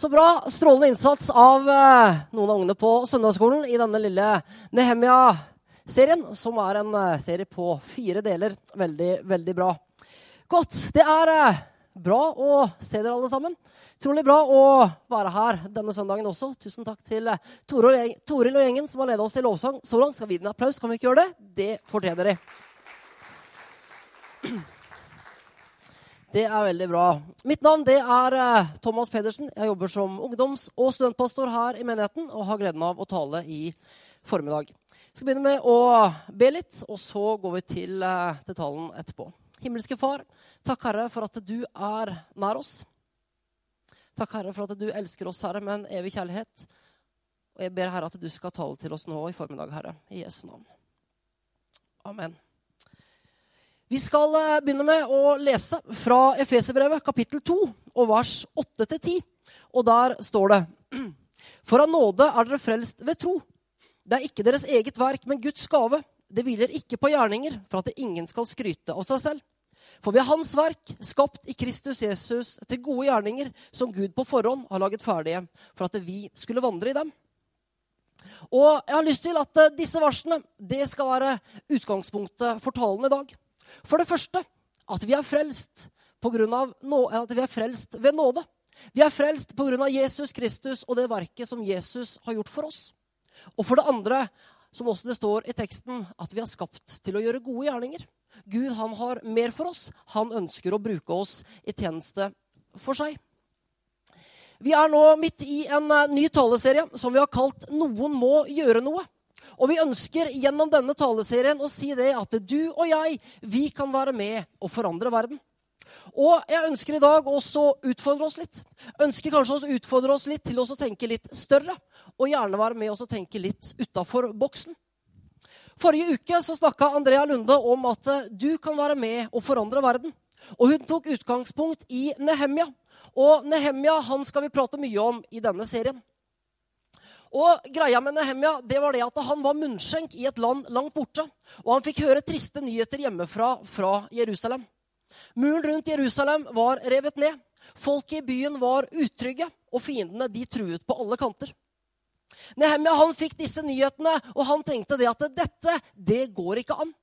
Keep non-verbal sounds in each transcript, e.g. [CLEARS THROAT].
Så bra. Strålende innsats av eh, noen av ungene på søndagsskolen i denne lille Nehemia-serien, som er en eh, serie på fire deler. Veldig, veldig bra. Godt. Det er eh, bra å se dere alle sammen. Utrolig bra å være her denne søndagen også. Tusen takk til Toril og gjengen som har ledet oss i lovsang så langt. Skal vi gi dem applaus? Kan vi ikke gjøre det? Det fortjener de. Det er veldig bra. Mitt navn det er eh, Thomas Pedersen. Jeg jobber som ungdoms- og studentpastor her i menigheten og har gleden av å tale i formiddag. Jeg skal begynne med å be litt, og så går vi til, detaljen talen etterpå. Himmelske Far, takk Herre for at du er nær oss. Takk Herre for at du elsker oss, Herre, med en evig kjærlighet. Og jeg ber Herre at du skal tale til oss nå i formiddag, Herre. I Jesu navn. Amen. Vi skal eh, begynne med å lese fra Efeserbrevet kapittel 2 og vers 8-10. Og der står det [CLEARS THROAT] For av nåde er dere frelst ved tro. Det er ikke deres eget verk, men Guds gave. Det hviler ikke på gjerninger, for at ingen skal skryte av seg selv. For vi er Hans verk, skapt i Kristus Jesus til gode gjerninger, som Gud på forhånd har laget ferdige, for at vi skulle vandre i dem. Og jeg har lyst til at eh, disse versene det skal være utgangspunktet for talen i dag. For det første at vi er frelst, på grunn av nå, at vi er frelst ved nåde. Vi er frelst pga. Jesus Kristus og det verket som Jesus har gjort for oss. Og for det andre, som også det står i teksten, at vi er skapt til å gjøre gode gjerninger. Gud han har mer for oss. Han ønsker å bruke oss i tjeneste for seg. Vi er nå midt i en eh, ny taleserie som vi har kalt 'Noen må gjøre noe'. Og vi ønsker gjennom denne taleserien å si det at du og jeg, vi kan være med og forandre verden. Og jeg ønsker i dag også å utfordre oss litt. Ønsker kanskje å utfordre oss litt til å tenke litt større. Og gjerne være med oss og tenke litt utafor boksen. Forrige uke så snakka Andrea Lunde om at eh, du kan være med og forandre verden. Og hun tok utgangspunkt i Nehemja. Og Nehemja han skal vi prate mye om i denne serien. Og greia med Nehemia det var det at han var munnskjenk i et land langt borte. Og han fikk høre triste nyheter hjemmefra fra Jerusalem. Muren rundt Jerusalem var revet ned. Folket i byen var utrygge, og fiendene de truet på alle kanter. Nehemia han fikk disse nyhetene, og han tenkte det at dette det går ikke an.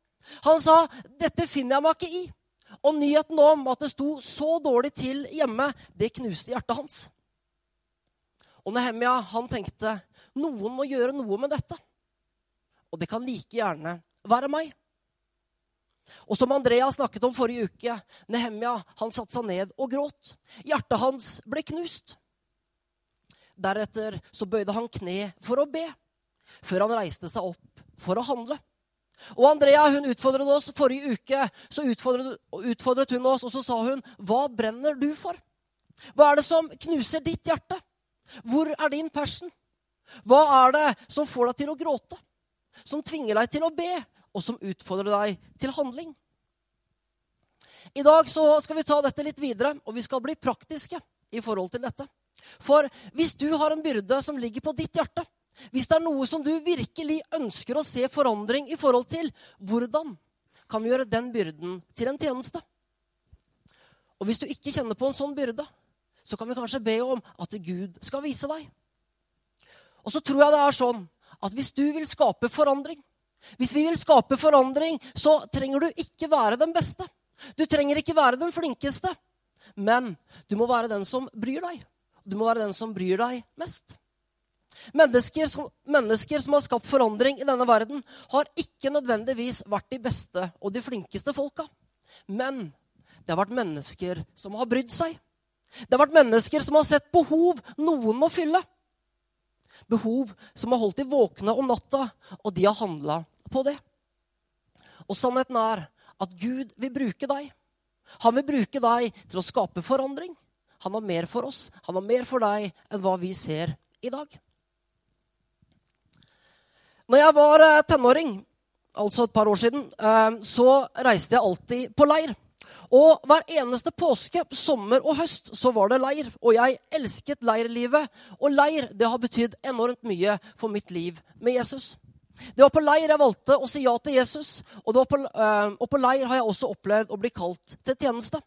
Han sa dette finner jeg meg ikke i. Og nyheten om at det sto så dårlig til hjemme, det knuste hjertet hans. Og Nehemia han tenkte noen må gjøre noe med dette. Og det kan like gjerne være meg. Og som Andrea snakket om forrige uke, Nehemia han satte seg ned og gråt. Hjertet hans ble knust. Deretter så bøyde han kne for å be, før han reiste seg opp for å handle. Og Andrea hun utfordret oss forrige uke. Så utfordret, utfordret hun oss, og så sa hun, 'Hva brenner du for?' Hva er det som knuser ditt hjerte? Hvor er din passion? Hva er det som får deg til å gråte? Som tvinger deg til å be, og som utfordrer deg til handling? I dag skal vi ta dette litt videre, og vi skal bli praktiske i forhold til dette. For hvis du har en byrde som ligger på ditt hjerte, hvis det er noe som du virkelig ønsker å se forandring i forhold til, hvordan kan vi gjøre den byrden til en tjeneste? Og hvis du ikke kjenner på en sånn byrde, så kan vi kanskje be om at Gud skal vise deg. Og så tror jeg det er sånn at hvis du vil skape forandring, hvis vi vil skape forandring, så trenger du ikke være den beste. Du trenger ikke være den flinkeste. Men du må være den som bryr deg. Du må være den som bryr deg mest. Mennesker som, mennesker som har skapt forandring i denne verden, har ikke nødvendigvis vært de beste og de flinkeste folka. Men det har vært mennesker som har brydd seg. Det har vært mennesker som har sett behov noen må fylle. Behov som har holdt de våkne om natta, og de har handla på det. Og sannheten er at Gud vil bruke deg. Han vil bruke deg til å skape forandring. Han har mer for oss, han har mer for deg enn hva vi ser i dag. Når jeg var eh, tenåring, altså et par år siden, eh, så reiste jeg alltid på leir. Og hver eneste påske, sommer og høst så var det leir. Og jeg elsket leirlivet. Og leir det har betydd enormt mye for mitt liv med Jesus. Det var på leir jeg valgte å si ja til Jesus. Og, på, øh, og på leir har jeg også opplevd å bli kalt til tjeneste.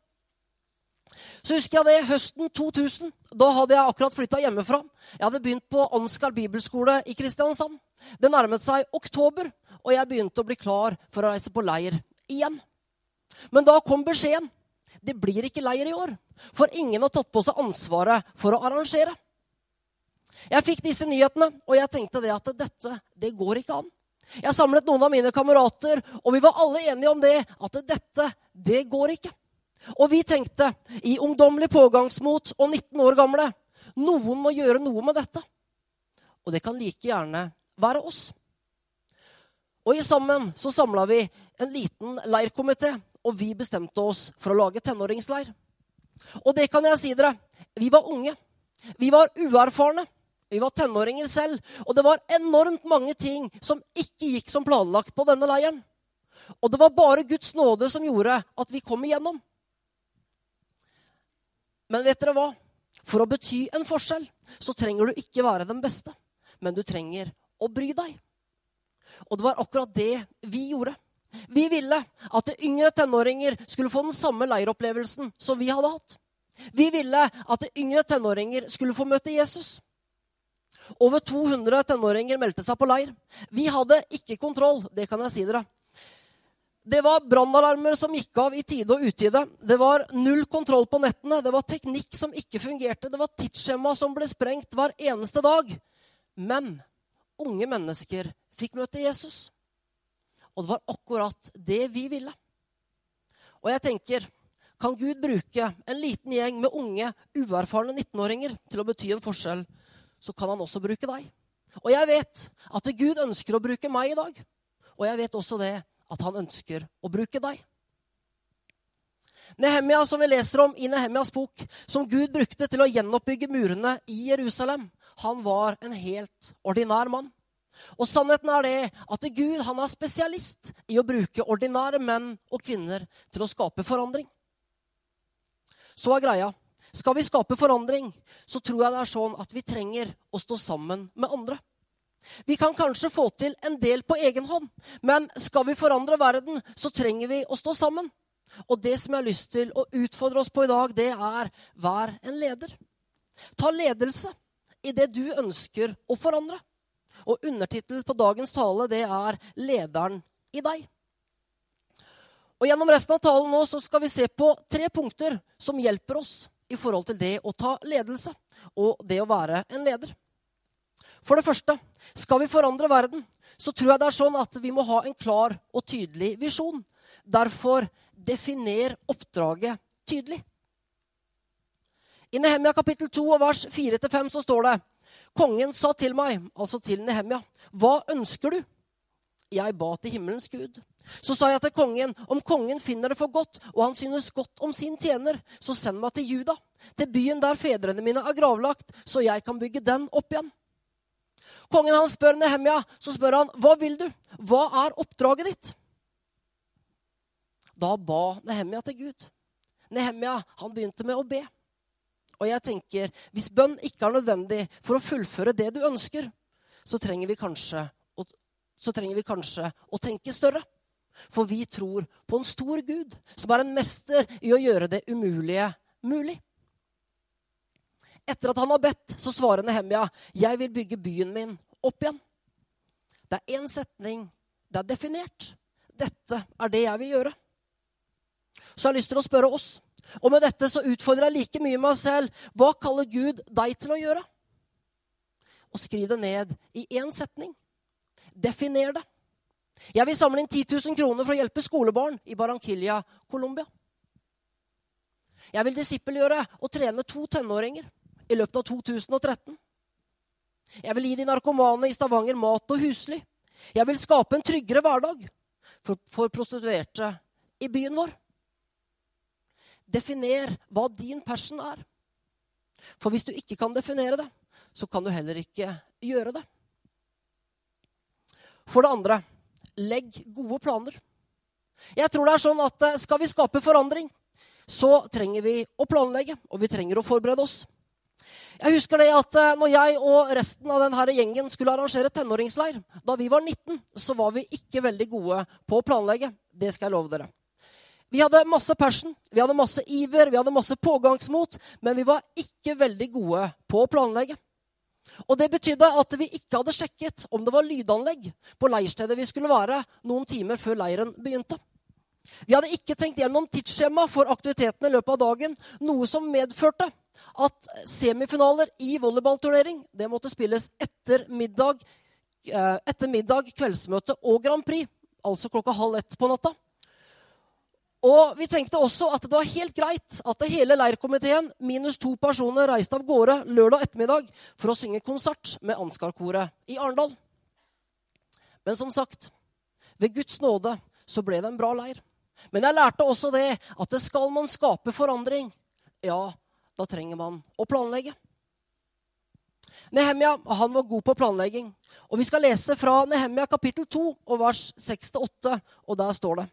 Så husker jeg det høsten 2000. Da hadde jeg akkurat flytta hjemmefra. Jeg hadde begynt på Ansgar bibelskole i Kristiansand. Det nærmet seg oktober, og jeg begynte å bli klar for å reise på leir igjen. Men da kom beskjeden. Det blir ikke leir i år, for ingen har tatt på seg ansvaret for å arrangere. Jeg fikk disse nyhetene, og jeg tenkte det at dette, det går ikke an. Jeg samlet noen av mine kamerater, og vi var alle enige om det, at dette, det går ikke. Og vi tenkte, i ungdommelig pågangsmot og 19 år gamle, noen må gjøre noe med dette. Og det kan like gjerne være oss. Og i sammen så samla vi en liten leirkomité, og vi bestemte oss for å lage tenåringsleir. Og det kan jeg si dere, vi var unge. Vi var uerfarne. Vi var tenåringer selv, og det var enormt mange ting som ikke gikk som planlagt på denne leiren. Og det var bare Guds nåde som gjorde at vi kom igjennom. Men vet dere hva? For å bety en forskjell så trenger du ikke være den beste, men du trenger å bry deg. Og det var akkurat det vi gjorde. Vi ville at yngre tenåringer skulle få den samme leiropplevelsen som vi hadde hatt. Vi ville at yngre tenåringer skulle få møte Jesus. Over 200 tenåringer meldte seg på leir. Vi hadde ikke kontroll, det kan jeg si dere. Det var brannalarmer som gikk av i tide og utide. Det var null kontroll på nettene. Det var teknikk som ikke fungerte. Det var tidsskjema som ble sprengt hver eneste dag. Men unge mennesker fikk møte Jesus. Og det var akkurat det vi ville. Og jeg tenker, kan Gud bruke en liten gjeng med unge, uerfarne 19-åringer til å bety en forskjell, så kan han også bruke deg. Og jeg vet at Gud ønsker å bruke meg i dag. Og jeg vet også det at han ønsker å bruke deg. Nehemia, som vi leser om i Nehemias bok, som Gud brukte til å gjenoppbygge murene i Jerusalem, han var en helt ordinær mann. Og sannheten er det at Gud han er spesialist i å bruke ordinære menn og kvinner til å skape forandring. Så er greia. Skal vi skape forandring, så tror jeg det er sånn at vi trenger å stå sammen med andre. Vi kan kanskje få til en del på egen hånd, men skal vi forandre verden, så trenger vi å stå sammen. Og det som jeg har lyst til å utfordre oss på i dag, det er vær en leder. Ta ledelse i det du ønsker å forandre. Og undertittel på dagens tale, det er 'Lederen i deg'. Og Gjennom resten av talen nå så skal vi se på tre punkter som hjelper oss i forhold til det å ta ledelse og det å være en leder. For det første, skal vi forandre verden, så tror jeg det er sånn at vi må ha en klar og tydelig visjon. Derfor definer oppdraget tydelig. I Nehemia kapittel 2 og vers 4-5 så står det Kongen sa til meg, altså til Nehemia, hva ønsker du? Jeg ba til himmelens Gud. Så sa jeg til kongen, om kongen finner det for godt, og han synes godt om sin tjener, så send meg til Juda, til byen der fedrene mine er gravlagt, så jeg kan bygge den opp igjen. Kongen han spør Nehemia, så spør han, 'Hva vil du? Hva er oppdraget ditt?' Da ba Nehemia til Gud. Nehemia han begynte med å be. Og jeg tenker, Hvis bønn ikke er nødvendig for å fullføre det du ønsker, så trenger vi kanskje å, trenger vi kanskje å tenke større. For vi tror på en stor Gud som er en mester i å gjøre det umulige mulig. Etter at han har bedt, så svarer Nehemia, 'Jeg vil bygge byen min opp igjen'. Det er én setning. Det er definert. Dette er det jeg vil gjøre. Så jeg har lyst til å spørre oss. Og med dette så utfordrer jeg like mye meg selv. Hva kaller Gud deg til å gjøre? Og skriv det ned i én setning. Definer det. Jeg vil samle inn 10 000 kroner for å hjelpe skolebarn i Barranquilla, Colombia. Jeg vil disippelgjøre og trene to tenåringer i løpet av 2013. Jeg vil gi de narkomane i Stavanger mat og husly. Jeg vil skape en tryggere hverdag for, for prostituerte i byen vår. Definer hva din passion er. For hvis du ikke kan definere det, så kan du heller ikke gjøre det. For det andre legg gode planer. Jeg tror det er sånn at eh, skal vi skape forandring, så trenger vi å planlegge, og vi trenger å forberede oss. Jeg husker det at eh, når jeg og resten av denne gjengen skulle arrangere tenåringsleir, da vi var 19, så var vi ikke veldig gode på å planlegge. Det skal jeg love dere. Vi hadde masse passion, vi hadde masse iver, vi hadde masse pågangsmot, men vi var ikke veldig gode på å planlegge. Og Det betydde at vi ikke hadde sjekket om det var lydanlegg på leirstedet vi skulle være noen timer før leiren begynte. Vi hadde ikke tenkt gjennom tidsskjema for aktivitetene i løpet av dagen, noe som medførte at semifinaler i volleyballturnering det måtte spilles etter middag, eh, etter middag, kveldsmøte og Grand Prix, altså klokka halv ett på natta. Og vi tenkte også at det var helt greit at hele leirkomiteen minus to personer reiste av gårde lørdag ettermiddag for å synge konsert med Ansgar-koret i Arendal. Men som sagt, ved Guds nåde så ble det en bra leir. Men jeg lærte også det at det skal man skape forandring, ja, da trenger man å planlegge. Nehemia han var god på planlegging. Og Vi skal lese fra Nehemia kapittel 2 og vers 6-8, og der står det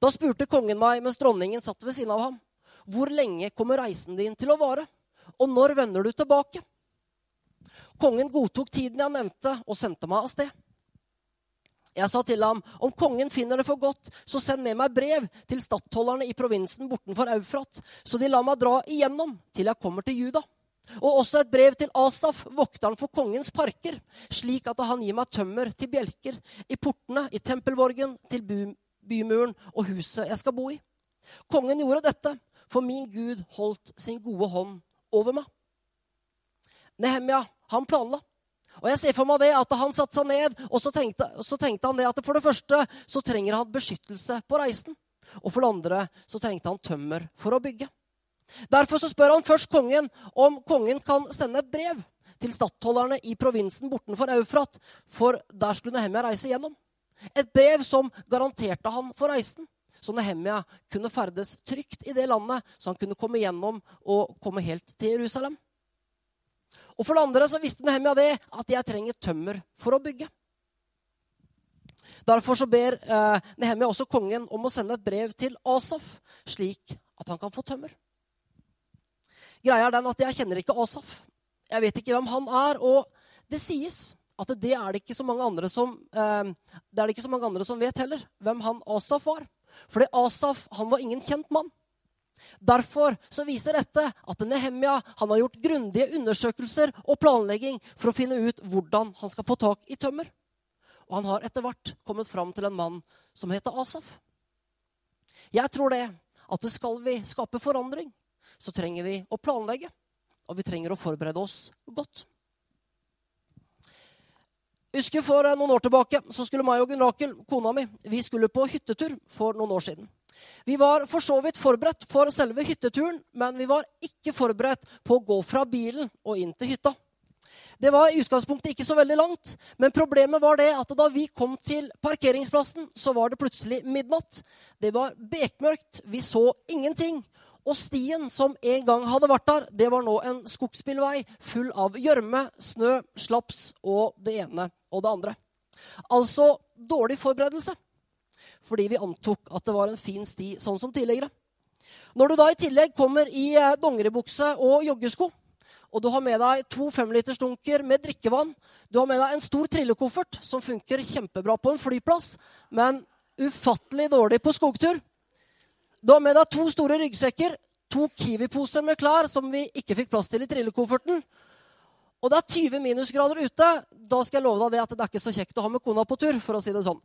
da spurte kongen meg mens dronningen satt ved siden av ham, hvor lenge kommer reisen din til å vare, og når vender du tilbake? Kongen godtok tiden jeg nevnte, og sendte meg av sted. Jeg sa til ham, om kongen finner det for godt, så send med meg brev til stattholderne i provinsen bortenfor Eufrat, så de lar meg dra igjennom til jeg kommer til Juda. Og også et brev til Asaf, vokteren for kongens parker, slik at han gir meg tømmer til bjelker i portene, i tempelborgen, til bymuren og huset jeg skal bo i. Kongen gjorde dette, for min Gud holdt sin gode hånd over meg. Nehemia, han planla. Og jeg ser for meg det at Han satte seg ned og så tenkte, så tenkte han det at for det første så trenger han beskyttelse på reisen. Og for det andre så trengte han tømmer for å bygge. Derfor så spør han først kongen om kongen kan sende et brev til stattholderne i provinsen bortenfor Eufrat, for der skulle Nehemia reise gjennom. Et brev som garanterte han for reisen. Så Nehemia kunne ferdes trygt i det landet, så han kunne komme gjennom og komme helt til Jerusalem. Og For det andre så visste Nehemia det, at jeg trenger tømmer for å bygge. Derfor så ber eh, Nehemia også kongen om å sende et brev til Asaf, slik at han kan få tømmer. Greia er den at Jeg kjenner ikke Asaf. Jeg vet ikke hvem han er. Og det sies at det er det ikke så mange andre som, eh, det er det ikke så mange andre som vet heller, hvem han Asaf var. Fordi Asaf han var ingen kjent mann. Derfor så viser dette at Nehemia han har gjort grundige undersøkelser og planlegging for å finne ut hvordan han skal få tak i tømmer. Og han har etter hvert kommet fram til en mann som heter Asaf. Jeg tror det at skal vi skape forandring, så trenger vi å planlegge. Og vi trenger å forberede oss godt husker For eh, noen år tilbake så skulle meg og Gunn Rakel, kona mi, vi skulle på hyttetur for noen år siden. Vi var for så vidt forberedt for selve hytteturen, men vi var ikke forberedt på å gå fra bilen og inn til hytta. Det var i utgangspunktet ikke så veldig langt, men problemet var det at da vi kom til parkeringsplassen, så var det plutselig midnatt. Det var bekmørkt, vi så ingenting. Og stien som en gang hadde vært der, det var nå en skogsbilvei full av gjørme, snø, slaps og det ene og det andre. Altså dårlig forberedelse. Fordi vi antok at det var en fin sti sånn som tidligere. Når du da i tillegg kommer i eh, dongeribukse og joggesko, og du har med deg to femlitersdunker med drikkevann, du har med deg en stor trillekoffert som funker kjempebra på en flyplass, men ufattelig dårlig på skogtur, du har med deg to store ryggsekker, to Kiwi-poser med klær som vi ikke fikk plass til i trillekofferten. Og det er 20 minusgrader ute. Da skal jeg love deg det at det er ikke så kjekt å ha med kona på tur. for å si det sånn.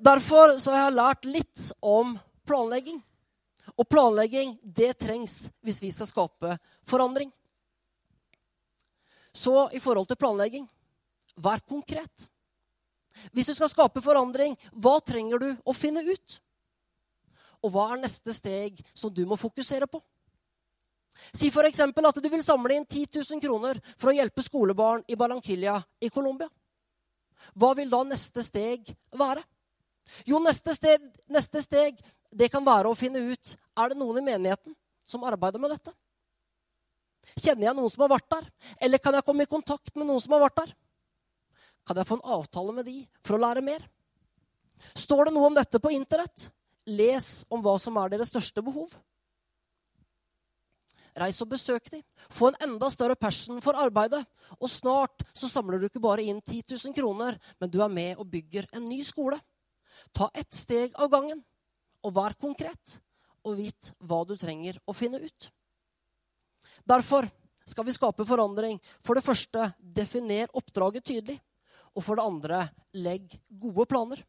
Derfor så har jeg lært litt om planlegging. Og planlegging, det trengs hvis vi skal skape forandring. Så i forhold til planlegging vær konkret. Hvis du skal skape forandring, hva trenger du å finne ut? Og hva er neste steg som du må fokusere på? Si f.eks. at du vil samle inn 10 000 kroner for å hjelpe skolebarn i Barranquilla i Colombia. Hva vil da neste steg være? Jo, neste steg, neste steg det kan være å finne ut er det noen i menigheten som arbeider med dette. Kjenner jeg noen som har vært der? Eller kan jeg komme i kontakt med noen som har vært der? Kan jeg få en avtale med de for å lære mer? Står det noe om dette på internett? Les om hva som er deres største behov. Reis og besøk dem. Få en enda større passion for arbeidet. Og snart så samler du ikke bare inn 10 000 kroner, men du er med og bygger en ny skole. Ta ett steg av gangen. og vær konkret. Og vit hva du trenger å finne ut. Derfor skal vi skape forandring. For det første, definer oppdraget tydelig. Og for det andre, legg gode planer.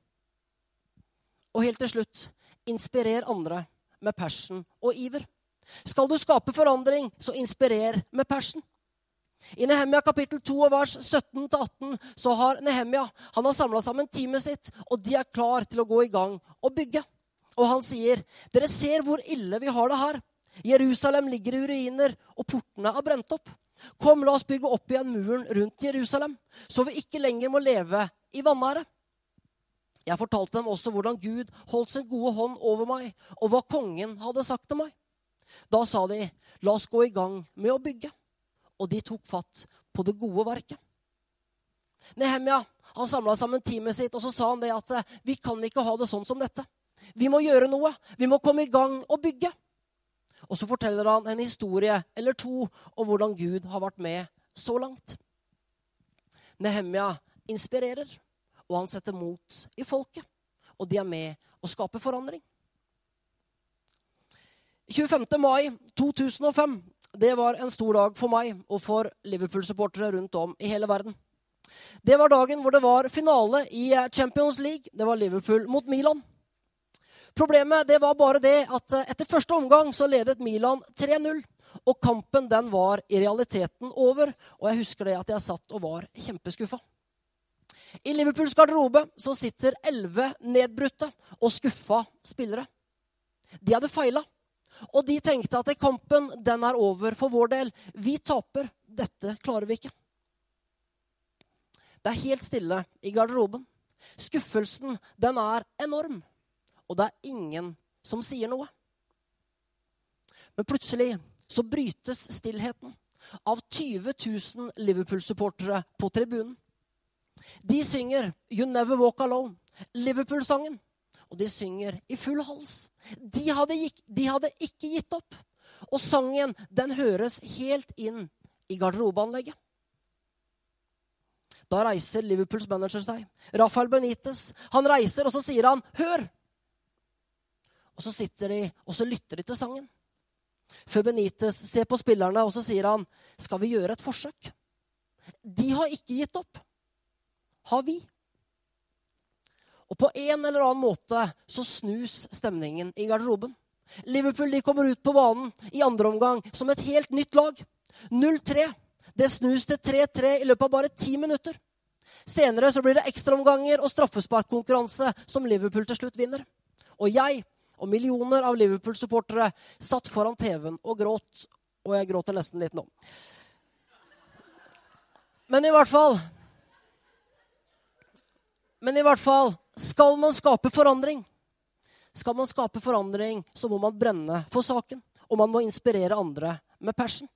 Og helt til slutt, inspirer andre med passion og iver. Skal du skape forandring, så inspirer med passion. I Nehemia kapittel 2 vers 17-18 så har Nehemia han har samla sammen teamet sitt, og de er klar til å gå i gang og bygge. Og han sier, 'Dere ser hvor ille vi har det her.' Jerusalem ligger i ruiner, og portene er brent opp. Kom, la oss bygge opp igjen muren rundt Jerusalem, så vi ikke lenger må leve i vanære. Jeg fortalte dem også hvordan Gud holdt sin gode hånd over meg, og hva kongen hadde sagt til meg. Da sa de, la oss gå i gang med å bygge og de tok fatt på det gode verket. Nehemia han samla sammen teamet sitt og så sa han det at eh, vi kan ikke ha det sånn som dette. Vi må gjøre noe. Vi må komme i gang og bygge. Og så forteller han en historie eller to om hvordan Gud har vært med så langt. Nehemia inspirerer, og han setter mot i folket. Og de er med å skape forandring. 25. mai 2005 det var en stor dag for meg og for Liverpool-supportere rundt om i hele verden. Det var dagen hvor det var finale i Champions League. Det var Liverpool mot Milan. Problemet det var bare det at eh, etter første omgang så ledet Milan 3-0. Og kampen den var i realiteten over. Og jeg husker det at jeg satt og var kjempeskuffa. I Liverpools garderobe så sitter elleve nedbrutte og skuffa spillere. De hadde feila. Og de tenkte at kampen den er over for vår del. Vi taper. Dette klarer vi ikke. Det er helt stille i garderoben. Skuffelsen, den er enorm. Og det er ingen som sier noe. Men plutselig så brytes stillheten av 20 000 Liverpool-supportere på tribunen. De synger 'You Never Walk Alone', Liverpool-sangen. Og de synger i full hals. De hadde, de hadde ikke gitt opp. Og sangen, den høres helt inn i garderobeanlegget. Da reiser Liverpools manager seg. Rafael Benitez. Han reiser, og så sier han 'hør'. Og så sitter de og så lytter de til sangen. Før Benitez ser på spillerne, og så sier han 'skal vi gjøre et forsøk'? De har ikke gitt opp. Har vi? Og på en eller annen måte så snus stemningen i garderoben. Liverpool de kommer ut på banen i andre omgang som et helt nytt lag. 0-3. Det snus til 3-3 i løpet av bare ti minutter. Senere så blir det ekstraomganger og straffesparkkonkurranse som Liverpool til slutt vinner. Og jeg og millioner av Liverpool-supportere satt foran TV-en og gråt. Og jeg gråter nesten litt nå. Men i hvert fall Men i hvert fall skal man skape forandring, skal man skape forandring, så må man brenne for saken. Og man må inspirere andre med passion.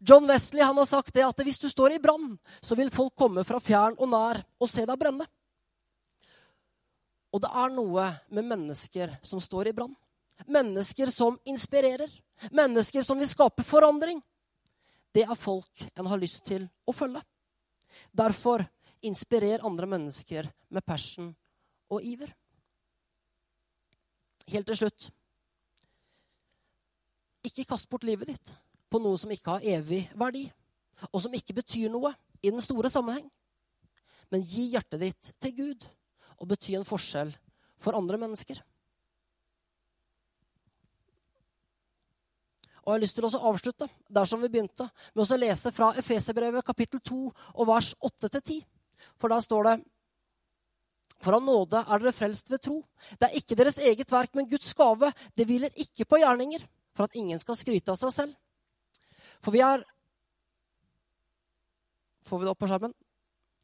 John Wesley han har sagt det at hvis du står i brann, så vil folk komme fra fjern og nær og se deg brenne. Og det er noe med mennesker som står i brann. Mennesker som inspirerer. Mennesker som vil skape forandring. Det er folk en har lyst til å følge. Derfor Inspirer andre mennesker med passion og iver. Helt til slutt Ikke kast bort livet ditt på noe som ikke har evig verdi, og som ikke betyr noe i den store sammenheng. Men gi hjertet ditt til Gud og bety en forskjell for andre mennesker. Og jeg har lyst til å avslutte der som vi begynte, med å lese fra Efeserbrevet kapittel 2 og vers 8-10. For da står det For av nåde er dere frelst ved tro. Det er ikke deres eget verk, men Guds gave. Det hviler ikke på gjerninger, for at ingen skal skryte av seg selv. For vi er Får vi det opp på skjermen?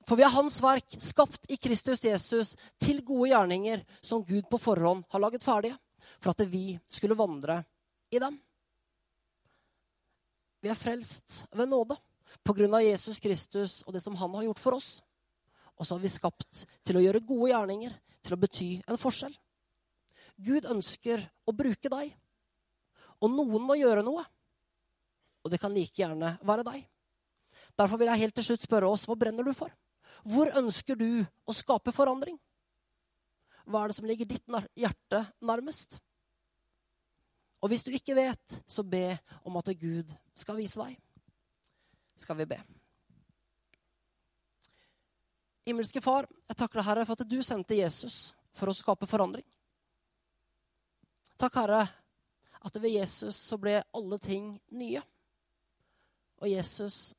For vi er Hans verk, skapt i Kristus Jesus til gode gjerninger som Gud på forhånd har laget ferdige, for at vi skulle vandre i dem. Vi er frelst ved nåde på grunn av Jesus Kristus og det som han har gjort for oss. Og så har vi skapt til å gjøre gode gjerninger, til å bety en forskjell. Gud ønsker å bruke deg. Og noen må gjøre noe. Og det kan like gjerne være deg. Derfor vil jeg helt til slutt spørre oss hva brenner du for? Hvor ønsker du å skape forandring? hva er det som ligger ditt hjerte nærmest? Og hvis du ikke vet, så be om at Gud skal vise deg. Skal vi be. Himmelske Far, jeg takker deg, Herre, for at du sendte Jesus for å skape forandring. Takk, Herre, at ved Jesus så ble alle ting nye. Og Jesus,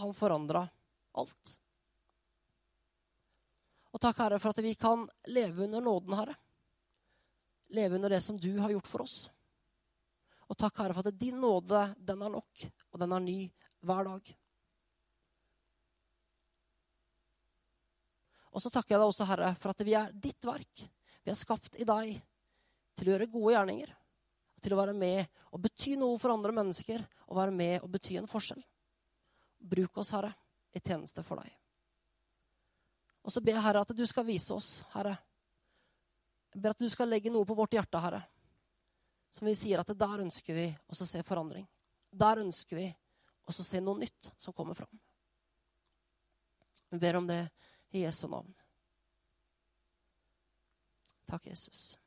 han forandra alt. Og takk, Herre, for at vi kan leve under nåden, Herre. Leve under det som du har gjort for oss. Og takk, Herre, for at din nåde, den er nok, og den er ny hver dag. Og så takker jeg deg også, Herre, for at vi er ditt verk. Vi er skapt i deg til å gjøre gode gjerninger. Til å være med og bety noe for andre mennesker og være med og bety en forskjell. Bruk oss, Herre, i tjeneste for deg. Og så ber jeg, Herre, at du skal vise oss, Herre. Jeg ber at du skal legge noe på vårt hjerte, Herre. Som vi sier at der ønsker vi å se forandring. Der ønsker vi å se noe nytt som kommer fram. Vi ber om det i Jesu navn. Takk, Jesus.